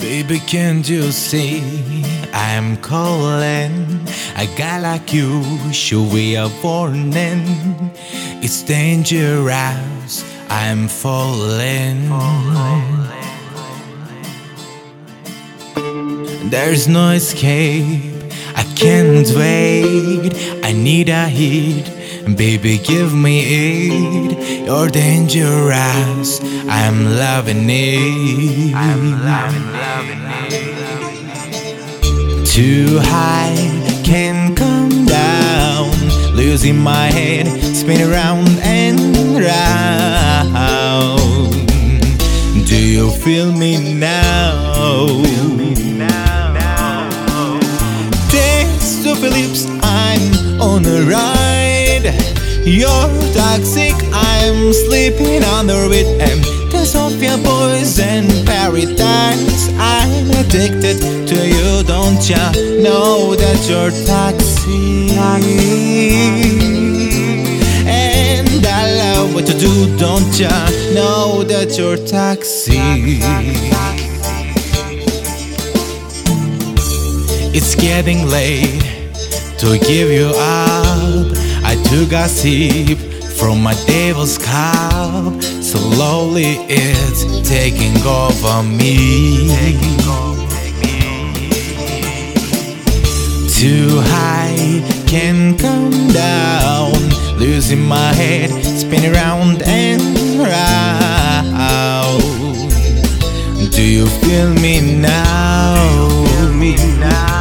Baby, can't you see I'm calling? A guy like you should be a warning. It's dangerous. I'm falling. There's no escape. I can't wait. I need a hit. Baby, give me it. You're dangerous. I'm loving it. I'm loving, loving it. Too high, can't come down. Losing my head, spin around and round. Do you feel me now? Thanks to Phillips, I'm on a ride. You're toxic, I'm sleeping under it. And the Sophia boys and paradise. I'm addicted to you, don't ya know that you're toxic? And I love what you do, don't ya know that you're toxic? It's getting late to give you up. I took a sip from my devil's cup. Slowly it's taking over me. Too high, can't come down. Losing my head, spin around and round. Do you feel me now? Me now, now.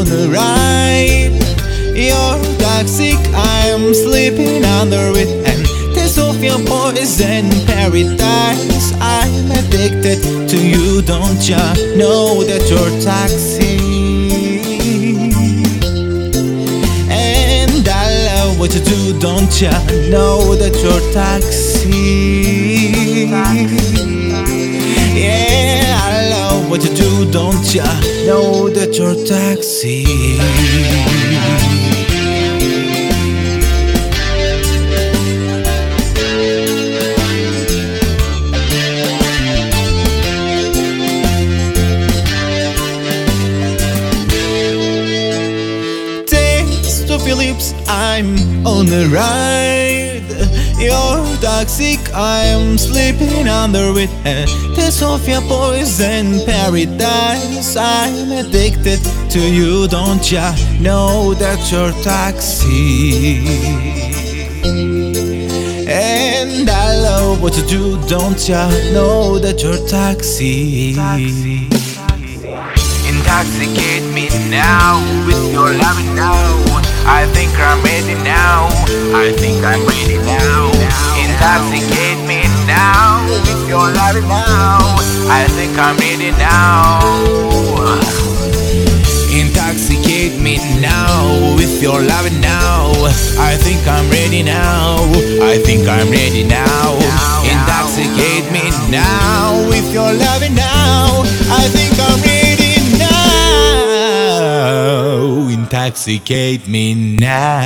On the ride. You're toxic, I'm sleeping under it. And taste of your poison paradise. I'm addicted to you, don't ya know that you're toxic? And I love what you do, don't ya know that you're toxic? Yeah, what you do, don't ya know that you're toxic? Thanks to Phillips, I'm on the ride. You're toxic, I'm sleeping under it. And the Sophia poison paradise. I'm addicted to you, don't ya know that you're toxic? And I love what you do, don't ya know that you're toxic? Intoxicate me now with your loving now. I think I'm ready now. I think I'm ready now. Intoxicate me now with your loving now. I think I'm ready now. Intoxicate me now with your loving now. I think I'm ready now. I think I'm ready now. Intoxicate me now with your loving now. I think I'm ready Intoxicate me now.